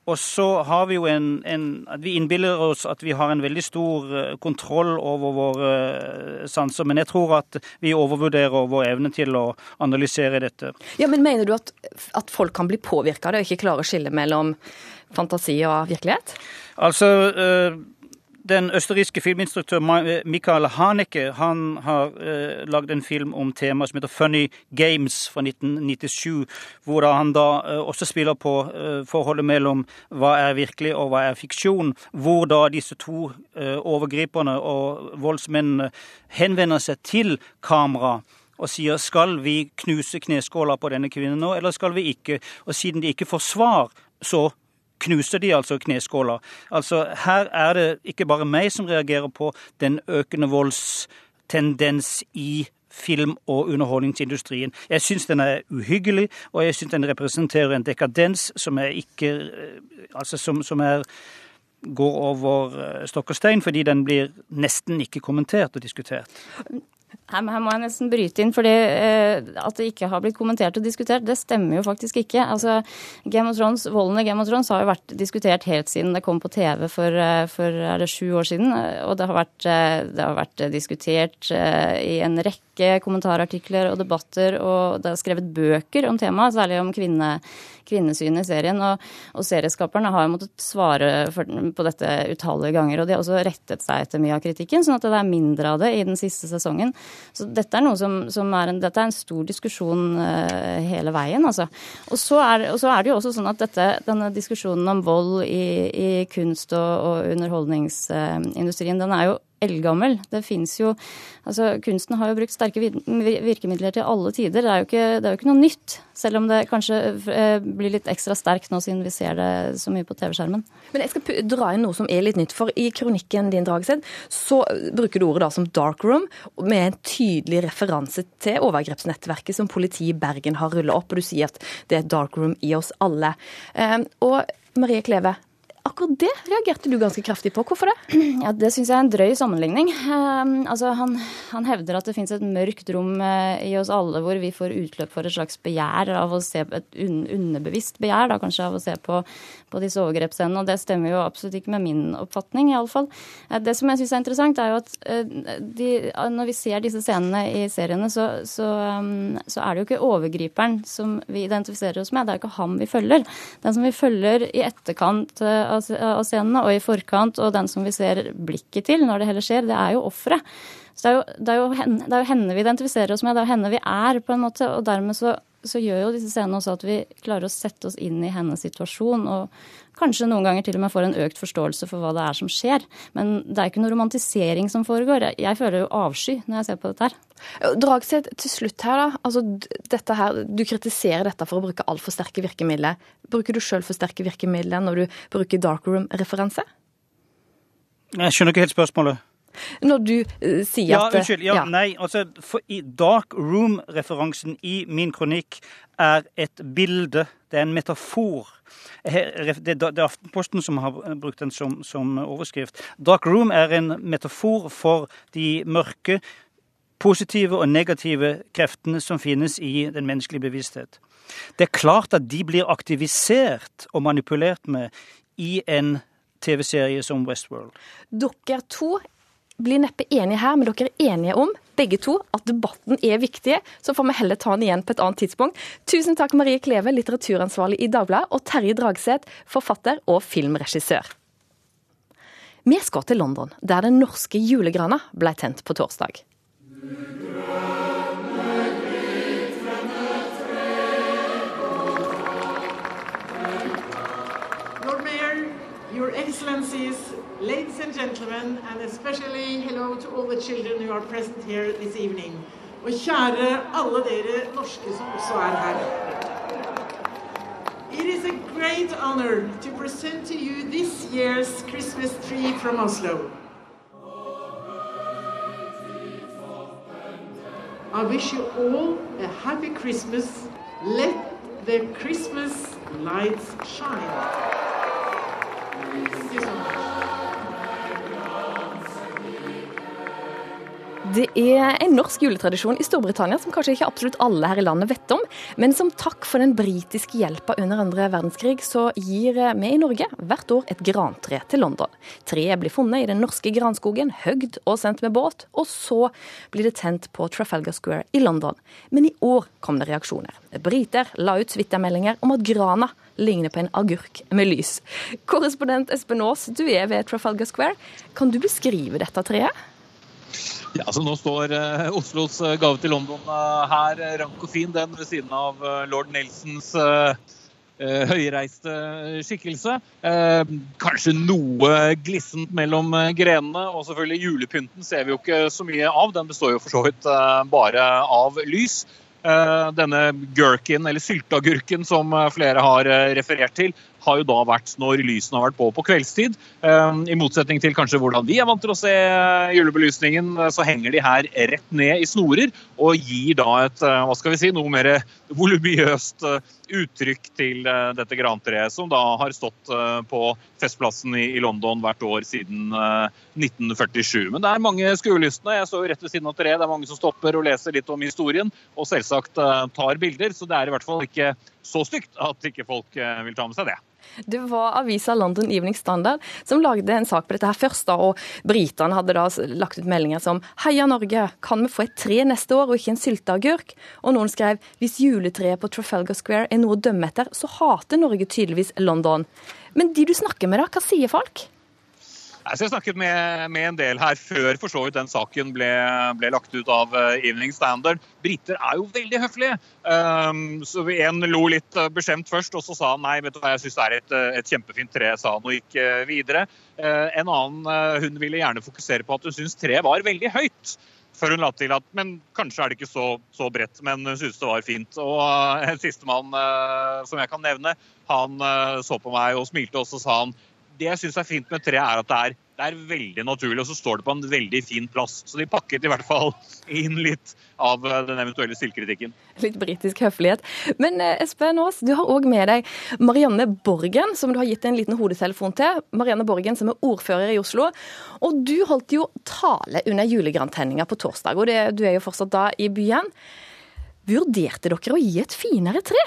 og så har vi jo en, en, at Vi innbiller oss at vi har en veldig stor eh, kontroll over våre eh, sanser. Men jeg tror at vi overvurderer vår evne til å analysere dette. Ja, Men mener du at, at folk kan bli påvirka av det og ikke klare å skille mellom fantasi og virkelighet? Altså, øh, den østerrikske filminstruktør Michael Haneke han har eh, lagd en film om temaet som heter Funny Games fra 1997, hvor han da eh, også spiller på eh, forholdet mellom hva er virkelig og hva er fiksjon, hvor da disse to eh, overgriperne og voldsmennene henvender seg til kamera og sier skal vi knuse kneskåla på denne kvinnen nå, eller skal vi ikke? Og siden de ikke får svar, så knuser de altså kneskåler. Altså, her er det ikke bare meg som reagerer på den økende voldstendens i film- og underholdningsindustrien. Jeg syns den er uhyggelig, og jeg syns den representerer en dekadens som er ikke eh, Altså som, som er går over eh, stokk og stein, fordi den blir nesten ikke kommentert og diskutert. Her, her, må jeg nesten bryte inn, fordi eh, at det ikke har blitt kommentert og diskutert, det stemmer jo faktisk ikke. Altså, Game of Thrones, Volden i Game of Thrones har jo vært diskutert helt siden det kom på TV for, eh, for er det sju år siden. Og det har vært, eh, det har vært diskutert eh, i en rekke kommentarartikler og debatter, og det er skrevet bøker om temaet, særlig om kvinne, kvinnesyn i serien. Og, og serieskaperne har jo måttet svare for, på dette utallige ganger. Og de har også rettet seg etter mye av kritikken, sånn at det er mindre av det i den siste sesongen. Så dette er noe som, som er, en, dette er en stor diskusjon uh, hele veien, altså. Og så, er, og så, er, det jo også sånn at dette, denne diskusjonen om vold i, i kunst- og, og underholdningsindustrien, den er jo eldgammel. Det fins jo Altså, kunsten har jo brukt sterke virkemidler til alle tider. Det er, jo ikke, er jo ikke noe nytt. Selv om det kanskje eh, blir litt ekstra sterkt nå siden vi ser det så mye på TV-skjermen. Men jeg skal dra inn noe som er litt nytt. For i kronikken din, Dragseth, så bruker du ordet da som dark room, med en tydelig referanse til overgrepsnettverket som politiet i Bergen har rullet opp. Og du sier at det er dark room i oss alle. Ehm, og Marie Kleve, Akkurat det reagerte du ganske kraftig på. Hvorfor det? Ja, Det syns jeg er en drøy sammenligning. Uh, altså, han, han, hevder at det finnes et mørkt rom uh, i oss alle hvor vi får utløp for et slags begjær av å se Et un underbevisst begjær, da kanskje, av å se på, på disse overgrepsscenene. Og det stemmer jo absolutt ikke med min oppfatning, iallfall. Uh, det som jeg syns er interessant, er jo at uh, de, når vi ser disse scenene i seriene, så, så, um, så, er det jo ikke overgriperen som vi identifiserer oss med. Det er jo ikke ham vi følger. Den som vi følger i etterkant av, av scenene og i forkant, og den som vi ser blikket til når det heller skjer, det er jo offeret. Så det er jo, det, er jo henne, det er jo henne vi identifiserer oss med, det er jo henne vi er, på en måte. Og dermed så, så gjør jo disse scenene også at vi klarer å sette oss inn i hennes situasjon. Og kanskje noen ganger til og med får en økt forståelse for hva det er som skjer. Men det er ikke noe romantisering som foregår. Jeg, jeg føler jo avsky når jeg ser på dette her. Dragseth, til slutt her, da. Altså, dette her, du kritiserer dette for å bruke altfor sterke virkemidler. Bruker du sjøl for sterke virkemidler når du bruker darkroom-referanse? Jeg skjønner ikke helt spørsmålet. Når du uh, sier ja, at Unnskyld. Ja, ja. Nei, altså i Dark Room-referansen i min kronikk er et bilde. Det er en metafor. Det er Aftenposten som har brukt den som, som overskrift. Dark Room er en metafor for de mørke, positive og negative kreftene som finnes i den menneskelige bevissthet. Det er klart at de blir aktivisert og manipulert med i en TV-serie som Westworld. Dere to blir neppe enige her, men dere er enige om begge to at debatten er viktig. Så får vi heller ta den igjen på et annet tidspunkt. Tusen takk Marie Kleve, litteraturansvarlig i Dagbladet, og Terje Dragseth, forfatter og filmregissør. Vi skal til London, der den norske julegrana ble tent på torsdag. Lord Mayor, Your Excellencies, ladies and gentlemen, and especially hello to all the children who are present here this evening. Og kjære alle dere norske som også er her. It is a great honor to present to you this year's Christmas tree from Oslo. I wish you all a happy Christmas. Let the Christmas lights shine. Thank you Det er en norsk juletradisjon i Storbritannia som kanskje ikke absolutt alle her i landet vet om. Men som takk for den britiske hjelpa under andre verdenskrig, så gir vi i Norge hvert år et grantre til London. Treet blir funnet i den norske granskogen, høgd og sendt med båt, og så blir det tent på Trafalgar Square i London. Men i år kom det reaksjoner. Briter la ut twittermeldinger om at grana ligner på en agurk med lys. Korrespondent Espen Aas, du er ved Trafalgar Square. Kan du beskrive dette treet? Ja, så Nå står eh, Oslos uh, gave til London eh, her, rank og fin, den ved siden av lord Nelsons høyreiste skikkelse. kanskje noe glissent mellom grenene, og selvfølgelig julepynten ser vi jo ikke så mye av. Den består jo for så vidt bare av lys. Denne gurken, eller sylteagurken som flere har referert til, har jo da vært når lysene har vært på på kveldstid. I motsetning til kanskje hvordan vi er vant til å se julebelysningen, så henger de her rett ned i snorer og gir da et hva skal vi si, noe mer volumiøst uttrykk til dette grantreet, som da har stått på Festplassen i London hvert år siden 1947. Men det er mange skuelystne. Jeg står jo rett ved siden av treet. Det er mange som stopper og leser litt om historien, og selvsagt tar bilder. Så det er i hvert fall ikke så stygt at ikke folk vil ta med seg det. Det var avisa London Evening Standard som lagde en sak på dette her først. da, og Britene hadde da lagt ut meldinger som 'Heia Norge, kan vi få et tre neste år og ikke en sylteagurk?' Og noen skrev 'Hvis juletreet på Trafalgar Square er noe å dømme etter, så hater Norge tydeligvis London'. Men de du snakker med, da, hva sier folk? Jeg har snakket med, med, en del her før for så vidt den saken ble, ble lagt ut av uh, Evening Standard. Briter er jo veldig høflige. Um, så En lo litt uh, beskjemt først, og så sa han nei, vet du hva, jeg syns det er et, uh, et, kjempefint tre, sa han og gikk videre. en annen hun ville gjerne fokusere på at hun syntes treet var veldig høyt. Før hun la til at men kanskje er det ikke så, så bredt, men hun syntes det var fint. Og en sistemann som jeg kan nevne, han så på meg og smilte, og sa han det jeg syns er fint med treet, er at det er, det er, veldig naturlig, og så står det på en veldig fin plass. Så de pakket i hvert fall inn litt av eh, den eventuelle stilkritikken. Litt britisk høflighet. Men eh, Espen Aas, du har òg med deg Marianne Borgen, som du har gitt en liten hodetelefon til. Marianne Borgen som er ordfører i Oslo. Og du holdt jo tale under julegrantenninga på torsdag, og det, du er jo fortsatt da i byen. Vurderte dere å gi et finere tre?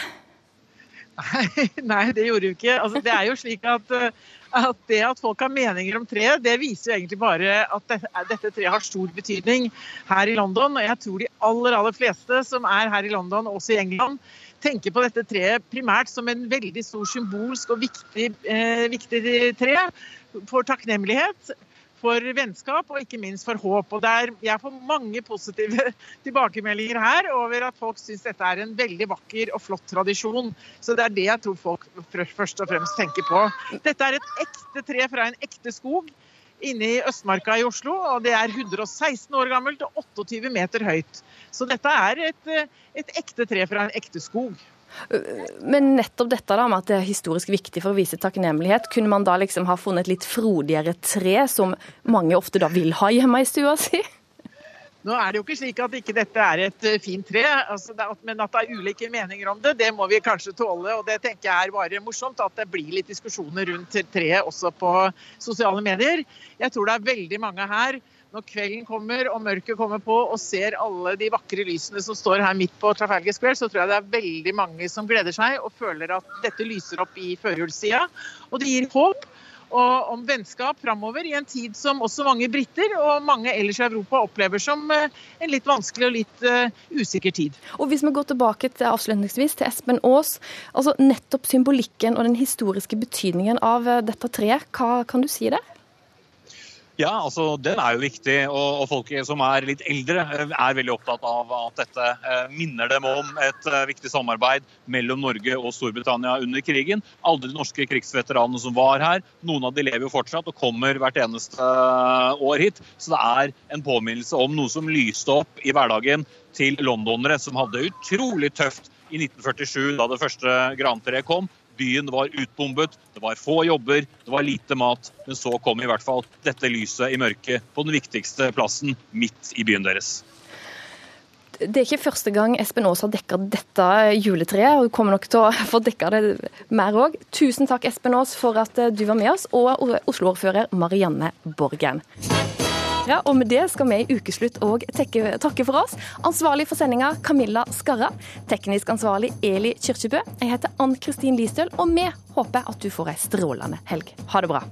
Nei, det gjorde vi ikke. Altså, det er jo slik at, eh, at, det at folk har meninger om treet, det viser jo egentlig bare at dette, treet har stor betydning her i London. Og jeg tror de aller, aller fleste som er her i London, også i England, tenker på dette treet primært som en veldig stor symbolsk og viktig, eh, viktig tre for takknemlighet for vennskap og ikke minst for håp. Og der Jeg får mange positive tilbakemeldinger her over at folk syns dette er en veldig vakker og flott tradisjon. Så det er det jeg tror folk først og fremst tenker på. Dette er et ekte tre fra en ekte skog inne i Østmarka i Oslo. og Det er 116 år gammelt og 28 meter høyt. Så dette er et, et ekte tre fra en ekte skog. Men nettopp dette da med at det er historisk viktig for å vise takknemlighet, kunne man da liksom ha funnet et litt frodigere tre, som mange ofte da vil ha hjemme i stua si? Nå er det jo ikke slik at ikke dette er et eh, fint tre, altså men at det er ulike meninger om det, det må vi kanskje tåle. og Det tenker jeg er bare morsomt, at det blir litt diskusjoner rundt treet også på sosiale medier. Jeg tror det er veldig mange her når kvelden kommer og mørket kommer på og ser alle de vakre lysene som står her midt på Trafalgar Square, så tror jeg det er veldig mange som gleder seg og føler at dette lyser opp i førjulstida. Og det gir håp og om vennskap framover i en tid som også mange briter og mange ellers i Europa opplever som eh, en litt vanskelig og litt uh, usikker tid. Og Hvis vi går tilbake til avslutningsvis til Espen Aas, altså nettopp symbolikken og den historiske betydningen av eh, dette treet, hva kan du si det? Ja, altså den er jo viktig. Og, og folk som er litt eldre, eh, er veldig opptatt av at dette eh, minner dem om et eh, viktig samarbeid mellom Norge og Storbritannia under krigen. Alle de norske krigsveteranene som var her, noen av de lever jo fortsatt og kommer hvert eneste år hit. Så det er en påminnelse om noe som lyste opp i hverdagen til londonere som hadde utrolig tøft i 1947, da det første grantreet kom. Byen var utbombet, det var få jobber, det var lite mat. Men så kom i hvert fall dette lyset i mørket på den viktigste plassen midt i byen deres. Det er ikke første gang Espen Aas har dekka dette juletreet, og kommer nok til å få dekka det mer òg. Tusen takk, Espen Aas, for at du var med oss, og Oslo-ordfører Marianne Borgen. Ja, og med det skal vi i ukeslutt òg takke for oss. Ansvarlig for sendinga Camilla Skarra. Teknisk ansvarlig Eli Kyrkjebø. Jeg heter Ann Kristin Listøl, og vi håper at du får ei strålende helg. Ha det bra.